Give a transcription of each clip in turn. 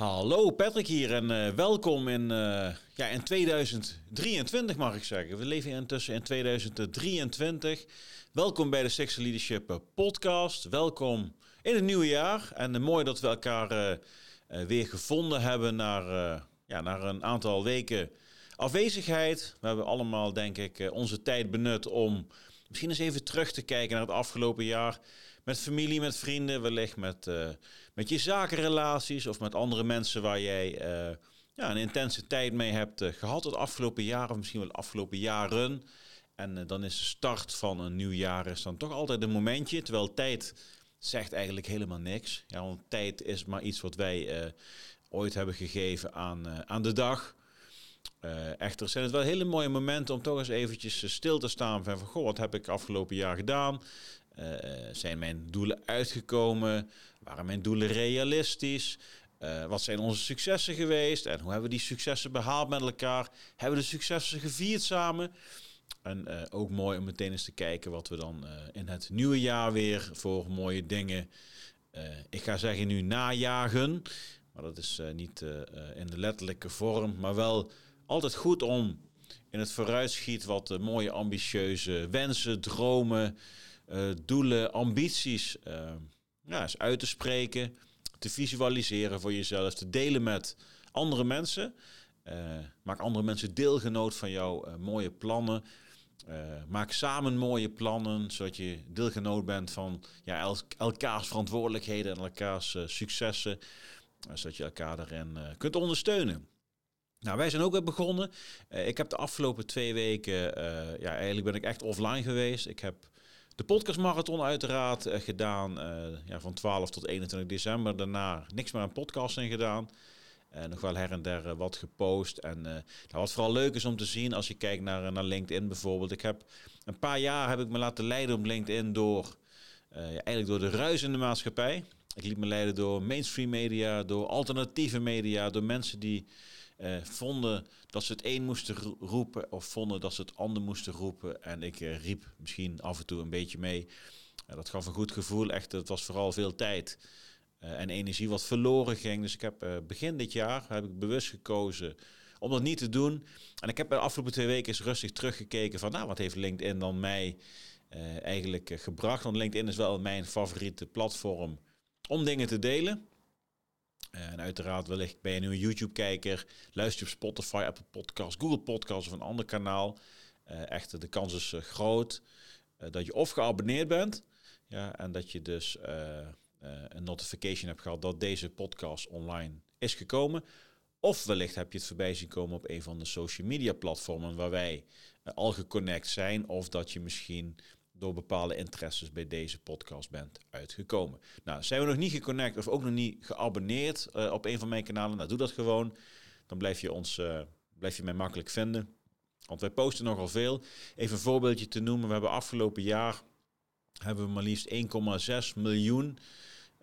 Hallo Patrick hier en uh, welkom in, uh, ja, in 2023 mag ik zeggen. We leven intussen in 2023. Welkom bij de Sexual Leadership podcast. Welkom in het nieuwe jaar. En mooi dat we elkaar weer gevonden hebben naar, ja, een aantal weken afwezigheid. We hebben allemaal denk ik onze tijd benut om misschien eens even terug te kijken naar het afgelopen jaar. Met familie, met vrienden, wellicht met, met je zakenrelaties of met andere mensen waar jij uh, ja, een intense tijd mee hebt uh, gehad het afgelopen jaar of misschien wel de afgelopen jaren. En dan is de start van een nieuw jaar is dan toch altijd een momentje, terwijl tijd zegt eigenlijk helemaal niks. Ja, want tijd is maar iets wat wij ooit hebben gegeven aan, aan de dag. Echter zijn het wel hele mooie momenten om toch eens eventjes stil te staan van, van goh, wat heb ik afgelopen jaar gedaan? Uh, zijn mijn doelen uitgekomen? Waren mijn doelen realistisch? Uh, wat zijn onze successen geweest? En hoe hebben we die successen behaald met elkaar? Hebben we de successen gevierd samen? En ook mooi om meteen eens te kijken wat we dan in het nieuwe jaar weer voor mooie dingen, ik ga zeggen nu najagen, maar dat is niet in de letterlijke vorm, maar wel altijd goed om in het vooruitschiet wat mooie ambitieuze wensen, dromen, doelen, ambities uh, ja, eens uit te spreken, te visualiseren voor jezelf, te delen met andere mensen. Uh, maak andere mensen deelgenoot van jouw mooie plannen. maak samen mooie plannen, zodat je deelgenoot bent van ja, el elkaars verantwoordelijkheden en elkaars successen. zodat je elkaar daarin kunt ondersteunen. Nou, wij zijn ook weer begonnen. Ik heb de afgelopen twee weken, ja, eigenlijk ben ik echt offline geweest. Ik heb de podcastmarathon uiteraard uh, gedaan, ja, van 12 tot 21 december. Daarna niks meer aan podcasting gedaan. nog wel her en der wat gepost. En nou, wat vooral leuk is om te zien als je kijkt naar, naar LinkedIn bijvoorbeeld. Ik heb een paar jaar heb ik me laten leiden op LinkedIn door, eigenlijk door de ruis in de maatschappij. Ik liet me leiden door mainstream media, door alternatieve media, door mensen die uh, vonden dat ze het een moesten roepen of vonden dat ze het ander moesten roepen. En ik uh, riep misschien af en toe een beetje mee. Dat gaf een goed gevoel. Echt, het was vooral veel tijd en energie wat verloren ging. Dus ik heb begin dit jaar heb ik bewust gekozen om dat niet te doen. En ik heb de afgelopen twee weken eens rustig teruggekeken van, nou, wat heeft LinkedIn dan mij eigenlijk gebracht? Want LinkedIn is wel mijn favoriete platform om dingen te delen. En uiteraard wellicht ben je nu een YouTube-kijker, luister je op Spotify, Apple Podcast, Google Podcast of een ander kanaal. Uh, echt, de kans is uh, groot uh, dat je of geabonneerd bent ja, en dat je dus een notification hebt gehad dat deze podcast online is gekomen. Of wellicht heb je het voorbij zien komen op een van de social media platformen waar wij al geconnect zijn. Of dat je misschien door bepaalde interesses bij deze podcast bent uitgekomen. Nou, zijn we nog niet geconnect of ook nog niet geabonneerd uh, op een van mijn kanalen? Nou, doe dat gewoon. Dan blijf je, ons, uh, blijf je mij makkelijk vinden. Want wij posten nogal veel. Even een voorbeeldje te noemen. We hebben afgelopen jaar hebben we maar liefst 1,6 miljoen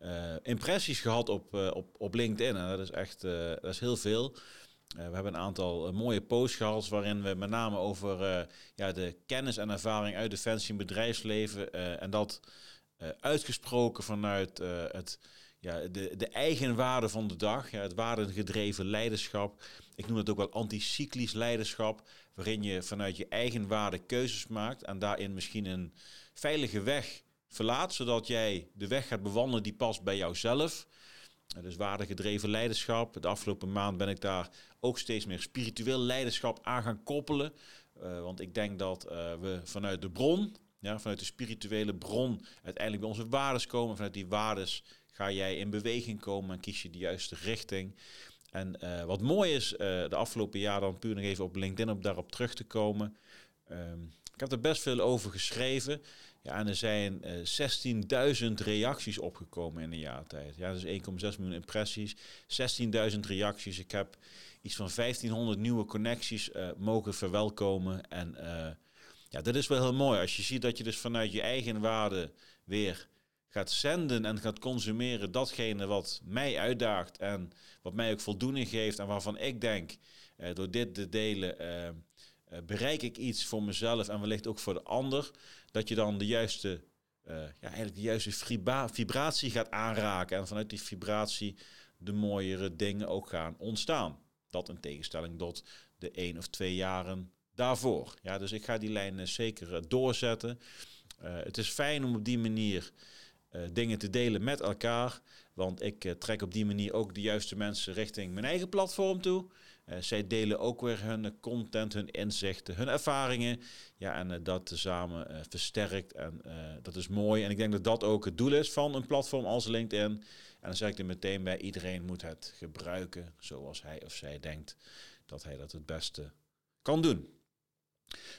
uh, impressies gehad op, op, op LinkedIn. En dat is echt dat is heel veel. Uh, we hebben een aantal uh, mooie posts gehad waarin we met name over uh, ja, de kennis en ervaring uit defensie en bedrijfsleven en dat uitgesproken vanuit het, ja, de, de eigen waarde van de dag, ja, het waardegedreven leiderschap. Ik noem het ook wel anticyclisch leiderschap, waarin je vanuit je eigen waarde keuzes maakt en daarin misschien een veilige weg verlaat, zodat jij de weg gaat bewandelen die past bij jouzelf. Dus waardegedreven leiderschap. De afgelopen maand ben ik daar ook steeds meer spiritueel leiderschap aan gaan koppelen. Uh, want ik denk dat uh, we vanuit de bron, ja, vanuit de spirituele bron, uiteindelijk bij onze waardes komen. Vanuit die waardes ga jij in beweging komen en kies je de juiste richting. En uh, wat mooi is, de afgelopen jaar dan puur nog even op LinkedIn op daarop terug te komen. Um, ik heb er best veel over geschreven. Ja, en er zijn uh, 16.000 reacties opgekomen in een jaar tijd. Ja, dus 1,6 miljoen impressies, 16.000 reacties. Ik heb iets van 1500 nieuwe connecties uh, mogen verwelkomen. En uh, ja, dat is wel heel mooi. Als je ziet dat je dus vanuit je eigen waarde weer gaat zenden en gaat consumeren datgene wat mij uitdaagt en wat mij ook voldoening geeft en waarvan ik denk door dit te delen uh, bereik ik iets voor mezelf en wellicht ook voor de ander, dat je dan de juiste, uh, ja, eigenlijk de juiste vibratie gaat aanraken. En vanuit die vibratie de mooiere dingen ook gaan ontstaan. Dat in tegenstelling tot de één of twee jaren daarvoor. Ja, dus ik ga die lijn zeker doorzetten. het is fijn om op die manier dingen te delen met elkaar. Want ik trek op die manier ook de juiste mensen richting mijn eigen platform toe. Uh, zij delen ook weer hun content, hun inzichten, hun ervaringen. Ja, en uh, dat samen uh, versterkt. En dat is mooi. En ik denk dat dat ook het doel is van een platform als LinkedIn. En dan zeg ik er meteen bij: iedereen moet het gebruiken zoals hij of zij denkt dat hij dat het beste kan doen.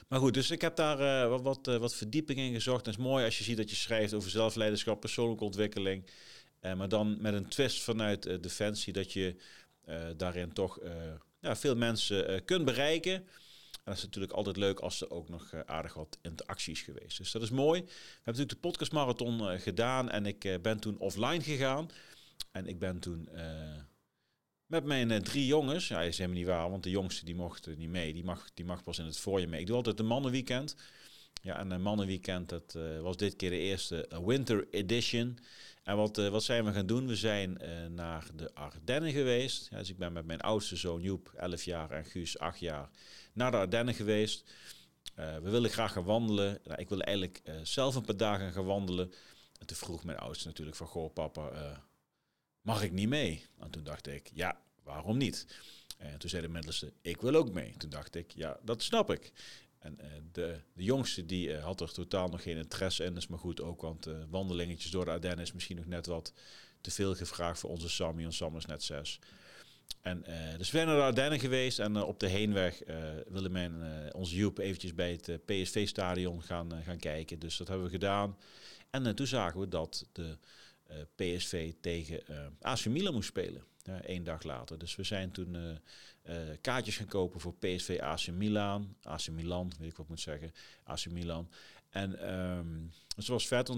Maar goed, dus ik heb daar wat, wat, wat verdieping in gezocht. En het is mooi als je ziet dat je schrijft over zelfleiderschap, persoonlijke ontwikkeling. maar dan met een twist vanuit Defensie, dat je daarin toch ja, veel mensen uh, kunt bereiken. En dat is natuurlijk altijd leuk als er ook nog uh, aardig wat interacties geweest. Dus dat is mooi. We hebben natuurlijk de podcastmarathon uh, gedaan en ik ben toen offline gegaan. En ik ben toen met mijn drie jongens, ja, is helemaal niet waar, want de jongste die mocht niet mee. Die mag, die mag pas in het voorjaar mee. Ik doe altijd een mannenweekend. Ja, en een mannenweekend, dat was dit keer de eerste winter edition. En wat, wat zijn we gaan doen? We zijn naar de Ardennen geweest. Ja, dus ik ben met mijn oudste zoon Joep, 11 jaar, en Guus, 8 jaar, naar de Ardennen geweest. We willen graag gaan wandelen. Nou, ik wilde eigenlijk zelf een paar dagen gaan wandelen. En toen vroeg mijn oudste natuurlijk van, goh papa, mag ik niet mee? En toen dacht ik, ja, waarom niet? En toen zei de middelste, ik wil ook mee. Toen dacht ik, ja, dat snap ik. En uh, de, de jongste die uh, had er totaal nog geen interesse in. Dat is maar goed ook, want uh, wandelingetjes door de Ardennen is misschien nog net wat te veel gevraagd voor onze Sammy. En Sam is net zes. En, dus we zijn naar de Ardennen geweest en op de heenweg willen mijn, onze Joep eventjes bij het PSV-stadion gaan, gaan kijken. Dus dat hebben we gedaan. En toen zagen we dat de PSV tegen AC Milan moest spelen. Eén dag later. Dus we zijn toen uh, kaartjes gaan kopen voor PSV AC Milan. AC Milan, weet ik wat ik moet zeggen. AC Milan. En um, het was vet,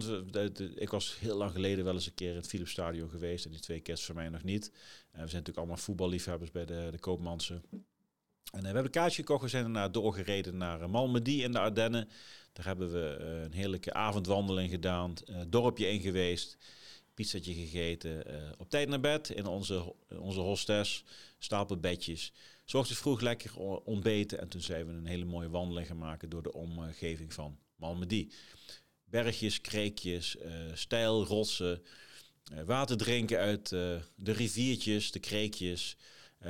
ik was heel lang geleden wel eens een keer in het Philips Stadion geweest. En die twee keer voor mij nog niet. En we zijn natuurlijk allemaal voetballiefhebbers bij de, de Koopmanse. En we hebben een kaartje gekocht. We zijn daarna doorgereden naar Malmedy in de Ardennen. Daar hebben we een heerlijke avondwandeling gedaan. dorpje in geweest pizzatje gegeten. Uh, op tijd naar bed in onze, onze hostes. Stapel bedjes. Zorgde vroeg lekker ontbeten. En toen zijn we een hele mooie wandeling gaan maken door de omgeving van Malmedy. Bergjes, kreekjes, uh, steil, rotsen. Uh, water drinken uit de riviertjes, de kreekjes.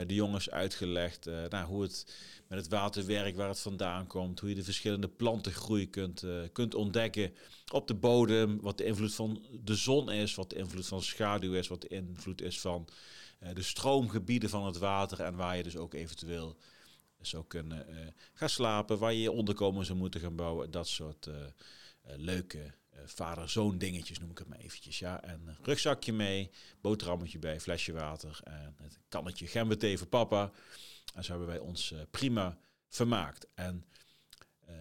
De jongens uitgelegd nou, hoe het met het waterwerk, waar het vandaan komt, hoe je de verschillende plantengroei kunt, uh, kunt ontdekken op de bodem, wat de invloed van de zon is, wat de invloed van schaduw is, wat de invloed is van de stroomgebieden van het water en waar je dus ook eventueel zou kunnen gaan slapen, waar je je onderkomen zou moeten gaan bouwen, dat soort leuke vader-zoon dingetjes noem ik het maar eventjes. Ja. En rugzakje mee, boterhammetje bij, flesje water en het kannetje gemberthee voor papa. En zo hebben wij ons uh, prima vermaakt. En uh,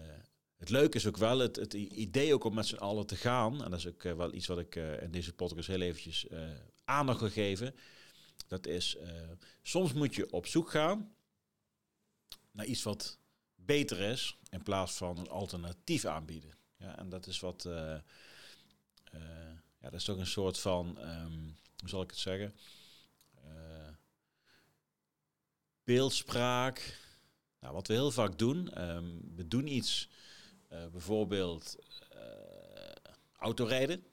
het leuke is ook wel het, het idee ook om met z'n allen te gaan. En dat is ook wel iets wat ik in deze podcast heel eventjes aandacht wil geven. Dat is, soms moet je op zoek gaan naar iets wat beter is in plaats van een alternatief aanbieden. Ja, en dat is wat, ja, dat is toch een soort van, um, hoe zal ik het zeggen? beeldspraak. Nou, wat we heel vaak doen, um, we doen iets, bijvoorbeeld autorijden.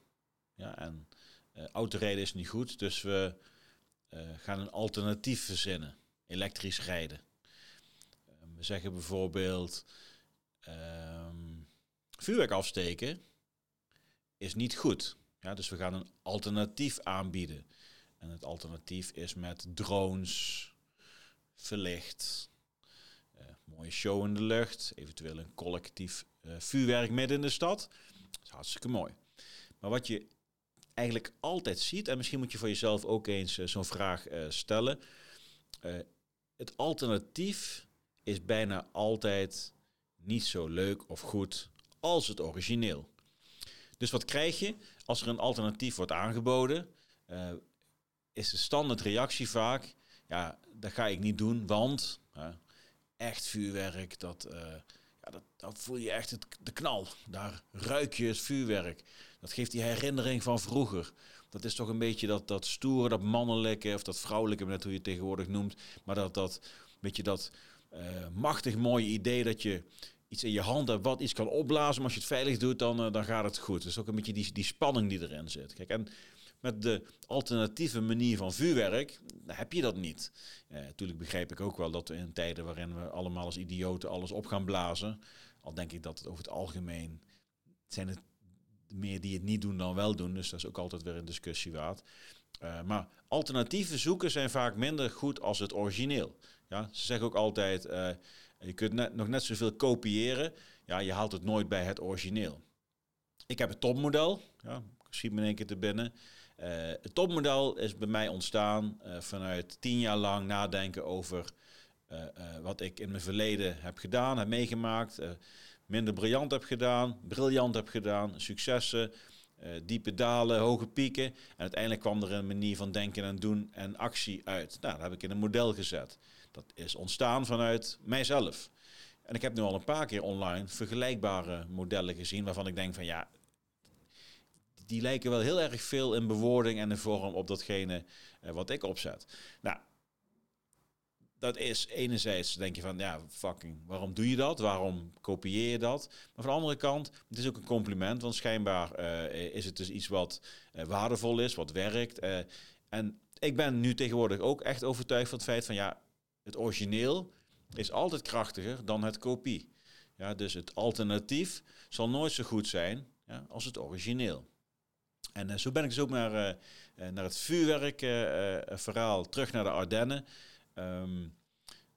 Ja, en autorijden is niet goed, dus we gaan een alternatief verzinnen. Elektrisch rijden. Um, we zeggen bijvoorbeeld, vuurwerk afsteken is niet goed. Ja, dus we gaan een alternatief aanbieden. En het alternatief is met drones, verlicht. Uh, mooie show in de lucht. Eventueel een collectief uh, vuurwerk midden in de stad. Dat is hartstikke mooi. Maar wat je eigenlijk altijd ziet, en misschien moet je voor jezelf ook eens uh, zo'n vraag stellen. het alternatief is bijna altijd niet zo leuk of goed als het origineel. Dus wat krijg je als er een alternatief wordt aangeboden? is de standaard reactie vaak: ja, dat ga ik niet doen, want echt vuurwerk, dat, uh, ja, dat, dat, voel je echt de knal. Daar ruik je het vuurwerk. Dat geeft die herinnering van vroeger. dat is toch een beetje dat, dat stoere, dat mannelijke of dat vrouwelijke, net hoe je het tegenwoordig noemt. Maar dat, dat beetje dat uh, machtig mooie idee dat je iets in je hand hebt wat iets kan opblazen. Als je het veilig doet, dan, uh, dan gaat het goed. Dus ook een beetje die, die spanning die erin zit. Kijk, en met de alternatieve manier van vuurwerk heb je dat niet. Uh, natuurlijk begrijp ik ook wel dat we in tijden waarin we allemaal als idioten alles op gaan blazen. Al denk ik dat het over het algemeen zijn het meer die het niet doen dan wel doen. Dus dat is ook altijd weer een discussie waard. Uh, maar alternatieve zoeken zijn vaak minder goed als het origineel. Ja, ze zeggen ook altijd, je kunt nog net zoveel kopiëren. Ja, je haalt het nooit bij het origineel. Ik heb het topmodel. Ja, schiet me in één keer te binnen. Uh, het topmodel is bij mij ontstaan vanuit tien jaar lang nadenken over wat ik in mijn verleden heb gedaan, heb meegemaakt minder briljant heb gedaan, briljant heb gedaan, successen, diepe dalen, hoge pieken. En uiteindelijk kwam er een manier van denken en doen en actie uit. Nou, dat heb ik in een model gezet. Dat is ontstaan vanuit mijzelf. En ik heb nu al een paar keer online vergelijkbare modellen gezien waarvan ik denk van ja, die lijken wel heel erg veel in bewoording en in vorm op datgene uh, wat ik opzet. Nou, dat is enerzijds denk je van ja, fucking, waarom doe je dat? Waarom kopieer je dat? Maar van de andere kant, het is ook een compliment, want schijnbaar uh, is het dus iets wat uh, waardevol is, wat werkt. En ik ben nu tegenwoordig ook echt overtuigd van het feit van ja, het origineel is altijd krachtiger dan het kopie. Ja, dus het alternatief zal nooit zo goed zijn ja, als het origineel. En zo ben ik dus ook naar, naar het vuurwerkverhaal terug naar de Ardennen. Um,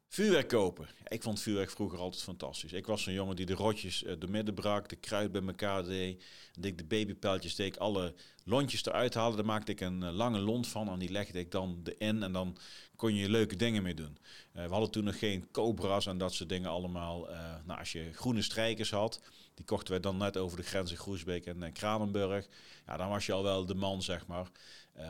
vuurwerk kopen. Ik vond vuurwerk vroeger altijd fantastisch. Ik was een jongen die de rotjes door midden brak, de kruid bij elkaar deed. En ik de babypijltjes deed, alle lontjes eruit haalde. Daar maakte ik een uh, lange lont van en die legde ik dan erin. En dan kon je leuke dingen mee doen. Uh, we hadden toen nog geen cobra's en dat soort dingen allemaal. nou, als je groene strijkers had, die kochten wij dan net over de grens in Groesbeek en Kranenburg. Ja, dan was je al wel de man, zeg maar.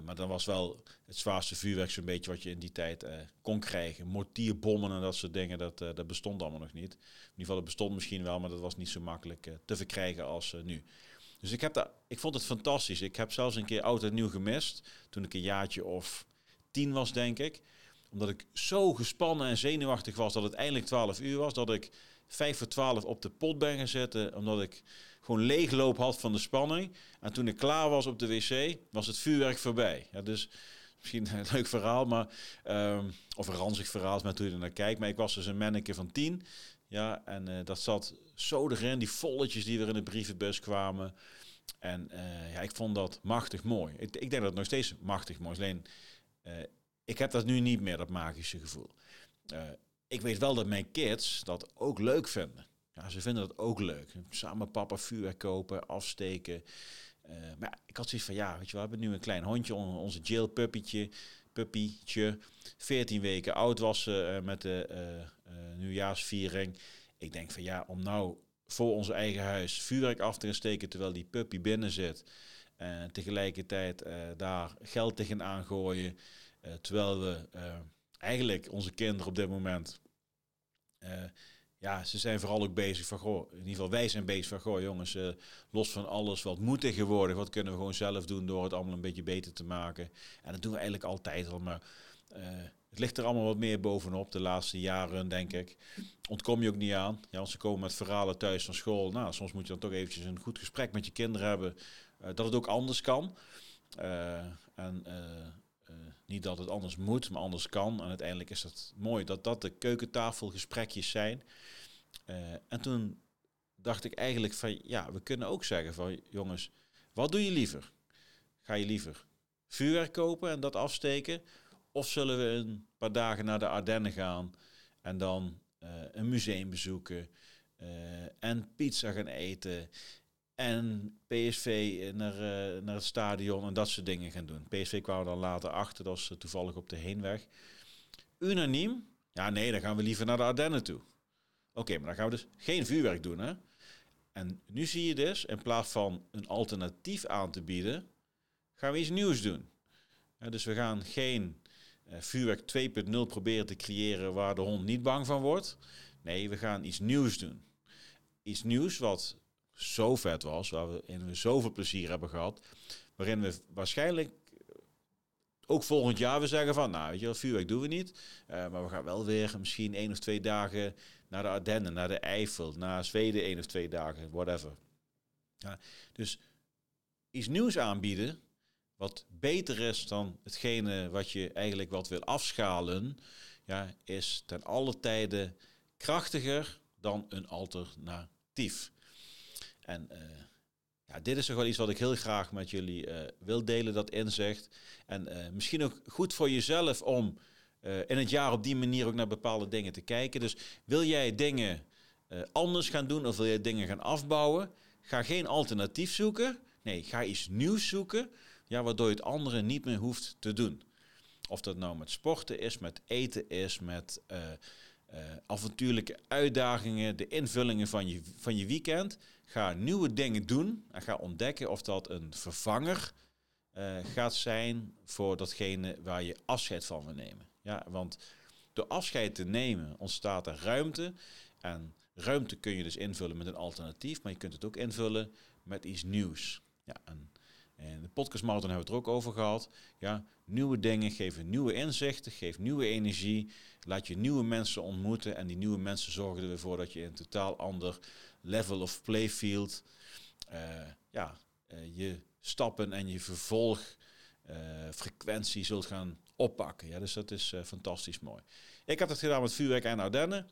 Maar dan was wel het zwaarste vuurwerk zo'n beetje wat je in die tijd kon krijgen. Mortierbommen en dat soort dingen, dat, dat bestond allemaal nog niet. In ieder geval, het bestond misschien wel, maar dat was niet zo makkelijk te verkrijgen als nu. Dus ik, heb dat, ik vond het fantastisch. Ik heb zelfs een keer oud en nieuw gemist. Toen ik een jaartje of tien was, denk ik. Omdat ik zo gespannen en zenuwachtig was dat het eindelijk 12 uur was. Dat ik vijf voor twaalf op de pot ben gezet. Omdat ik gewoon leegloop had van de spanning. En toen ik klaar was op de wc, was het vuurwerk voorbij. Ja, dus misschien een leuk verhaal, maar, um, of een ranzig verhaal, met hoe je er naar kijkt. Maar ik was dus een manneke van tien. Ja, en uh, dat zat zo erin, die volletjes die weer in de brievenbus kwamen. En uh, ja, ik vond dat machtig mooi. Ik, ik, denk dat het nog steeds machtig mooi is. Alleen, uh, ik heb dat nu niet meer, dat magische gevoel. ik weet wel dat mijn kids dat ook leuk vinden. Ja, ze vinden dat ook leuk. Samen papa vuurwerk kopen, afsteken. Maar ik had zoiets van, ja, weet je, we hebben nu een klein hondje, onze jail puppytje, puppytje, 14 weken oud was uh, met de uh, nieuwjaarsviering. Ik denk van, ja, om nou voor ons eigen huis vuurwerk af te gaan steken terwijl die puppy binnen zit. En tegelijkertijd daar geld tegen aangooien. terwijl we eigenlijk onze kinderen op dit moment ja, ze zijn vooral ook bezig van, goh, in ieder geval wij zijn bezig van, goh jongens, uh, los van alles, wat moet tegenwoordig, wat kunnen we gewoon zelf doen door het allemaal een beetje beter te maken. En dat doen we eigenlijk altijd al, maar uh, het ligt er allemaal wat meer bovenop de laatste jaren, denk ik. Ontkom je ook niet aan. Ja, als ze komen met verhalen thuis van school, nou, soms moet je dan toch eventjes een goed gesprek met je kinderen hebben, uh, dat het ook anders kan. en niet dat het anders moet, maar anders kan. En uiteindelijk is het mooi dat dat de keukentafelgesprekjes zijn. Uh, en toen dacht ik eigenlijk van, ja, we kunnen ook zeggen van, jongens, wat doe je liever? Ga je liever vuurwerk kopen en dat afsteken? Of zullen we een paar dagen naar de Ardennen gaan en dan uh, een museum bezoeken en pizza gaan eten en PSV naar, uh, naar het stadion en dat soort dingen gaan doen. PSV kwamen dan later achter, dat was toevallig op de heenweg. Unaniem? Ja, nee, dan gaan we liever naar de Ardennen toe. Oké, maar dan gaan we dus geen vuurwerk doen, hè? En nu zie je dus, in plaats van een alternatief aan te bieden, gaan we iets nieuws doen. dus we gaan geen uh, vuurwerk 2.0 proberen te creëren waar de hond niet bang van wordt. Nee, we gaan iets nieuws doen. Iets nieuws wat zo vet was, waar we, zoveel plezier hebben gehad, waarin we waarschijnlijk ook volgend jaar we zeggen van, nou, weet je wel, vuurwerk doen we niet. Uh, maar we gaan wel weer misschien één of twee dagen naar de Ardennen, naar de Eifel, naar Zweden één of twee dagen, whatever. Ja, dus iets nieuws aanbieden, wat beter is dan hetgene wat je eigenlijk wat wil afschalen, ja, is ten alle tijde krachtiger dan een alternatief. En uh, ja, dit is toch wel iets wat ik heel graag met jullie uh, wil delen, dat inzicht. En uh, misschien ook goed voor jezelf om in het jaar op die manier ook naar bepaalde dingen te kijken. Dus wil jij dingen anders gaan doen of wil jij dingen gaan afbouwen? Ga geen alternatief zoeken. Nee, ga iets nieuws zoeken, ja, waardoor je het andere niet meer hoeft te doen. Of dat nou met sporten is, met eten is, met uh, avontuurlijke uitdagingen, de invullingen van je, van je weekend. Ga nieuwe dingen doen en ga ontdekken of dat een vervanger uh, gaat zijn voor datgene waar je afscheid van wil nemen. Ja, want door afscheid te nemen ontstaat er ruimte. En ruimte kun je dus invullen met een alternatief, maar je kunt het ook invullen met iets nieuws. Ja, en, en de podcast marathon hebben we het er ook over gehad. Ja, nieuwe dingen geven nieuwe inzichten, geeft nieuwe energie. Laat je nieuwe mensen ontmoeten en die nieuwe mensen zorgen ervoor dat je een totaal ander level of playfield, uh, ja, uh, je stappen en je vervolgfrequentie uh, zult gaan oppakken. Ja, dus dat is fantastisch mooi. Ik had het gedaan met vuurwerk en Ardennen.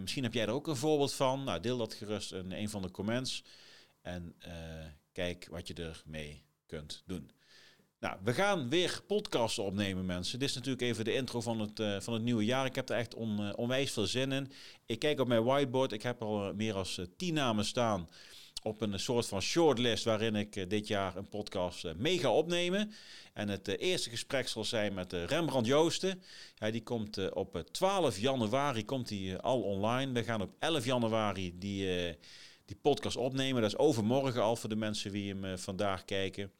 misschien heb jij er ook een voorbeeld van. Nou, deel dat gerust in een van de comments. En kijk wat je ermee kunt doen. Nou, we gaan weer podcasten opnemen, mensen. Dit is natuurlijk even de intro van het, uh, van het nieuwe jaar. Ik heb er echt on, uh, onwijs veel zin in. Ik kijk op mijn whiteboard. Ik heb al uh, meer dan tien namen staan op een soort van shortlist waarin ik dit jaar een podcast mee ga opnemen. En het eerste gesprek zal zijn met Rembrandt Joosten. Ja, die komt op 12 januari komt hij al online. We gaan op 11 januari die die podcast opnemen. Dat is overmorgen al voor de mensen die hem vandaag kijken.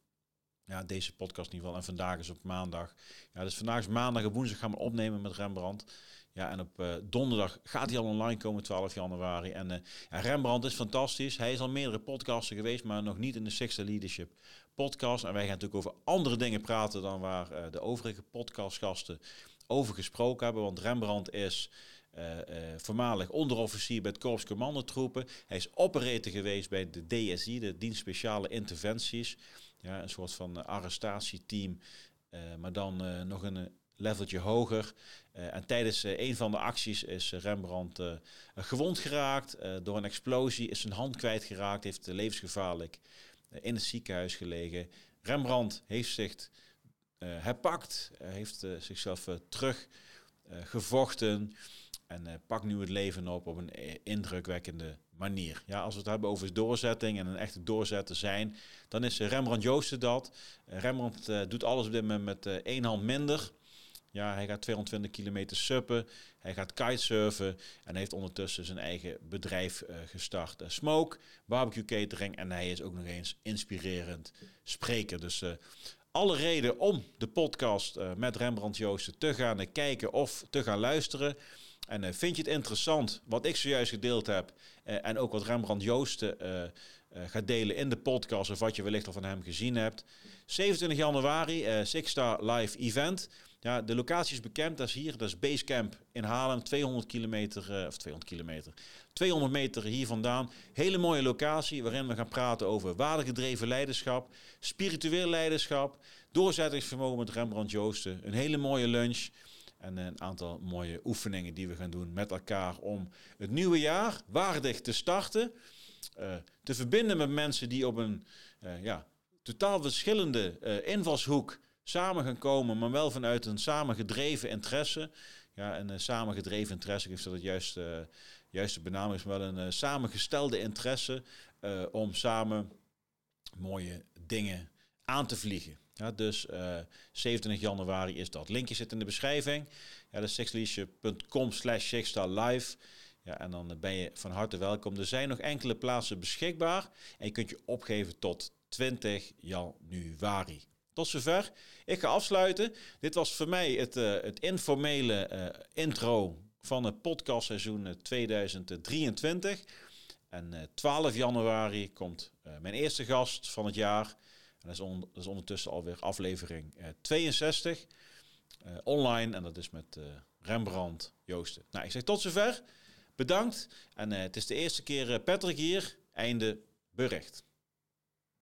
Ja, deze podcast in ieder geval. En vandaag is op maandag. Ja, dus vandaag is maandag en woensdag gaan we opnemen met Rembrandt. Ja, en op uh, donderdag gaat hij al online komen, 12 januari. En uh, ja, Rembrandt is fantastisch. Hij is al meerdere podcasten geweest, maar nog niet in de Sixth Leadership podcast. En wij gaan natuurlijk over andere dingen praten dan waar uh, de overige podcastgasten over gesproken hebben. Want Rembrandt is voormalig onderofficier bij het Korps Commandotroepen. Hij is operator geweest bij de DSI, de Dienst Speciale Interventies. Ja, een soort van arrestatieteam, uh, maar dan nog een leveltje hoger. en tijdens een van de acties is Rembrandt gewond geraakt door een explosie, is zijn hand kwijtgeraakt, heeft levensgevaarlijk in het ziekenhuis gelegen. Rembrandt heeft zich herpakt, heeft zichzelf terug gevochten. En uh, pak nu het leven op op een indrukwekkende manier. Ja, als we het hebben over doorzetting en een echte doorzetter zijn, dan is uh, Rembrandt Joosten dat. Uh, Rembrandt doet alles op dit moment met één hand minder. Ja, hij gaat 220 kilometer suppen, hij gaat kitesurfen en heeft ondertussen zijn eigen bedrijf gestart. Smoke, barbecue catering en hij is ook nog eens inspirerend spreker. Dus alle reden om de podcast met Rembrandt Joosten te gaan kijken of te gaan luisteren. En uh, vind je het interessant wat ik zojuist gedeeld heb uh, en ook wat Rembrandt Joosten uh, gaat delen in de podcast of wat je wellicht al van hem gezien hebt. 27 januari, Six Star Live Event. Ja, de locatie is bekend, dat is hier, dat is Basecamp in Haarlem, 200 kilometer, of 200 kilometer, 200 meter hier vandaan. Hele mooie locatie waarin we gaan praten over waardegedreven leiderschap, spiritueel leiderschap, doorzettingsvermogen met Rembrandt Joosten. Een hele mooie lunch. En een aantal mooie oefeningen die we gaan doen met elkaar om het nieuwe jaar waardig te starten. Uh, te verbinden met mensen die op een uh, ja, totaal verschillende uh, invalshoek samen gaan komen, maar wel vanuit een samengedreven interesse. Ja, een samengedreven interesse, ik dat het juiste, juiste benaming is, maar wel een samengestelde interesse om samen mooie dingen aan te vliegen. Ja, dus uh, eh, 27 januari is dat. Linkje zit in de beschrijving. Ja, dat is slash live. Ja, en dan ben je van harte welkom. Er zijn nog enkele plaatsen beschikbaar. En je kunt je opgeven tot 20 januari. Tot zover. Ik ga afsluiten. Dit was voor mij het, uh, het informele uh, intro van het podcastseizoen 2023. En 12 januari komt mijn eerste gast van het jaar dat, is is ondertussen alweer aflevering 62 online. En dat is met Rembrandt Joosten. Nou, ik zeg tot zover. Bedankt. En het is de eerste keer Patrick hier. Einde bericht.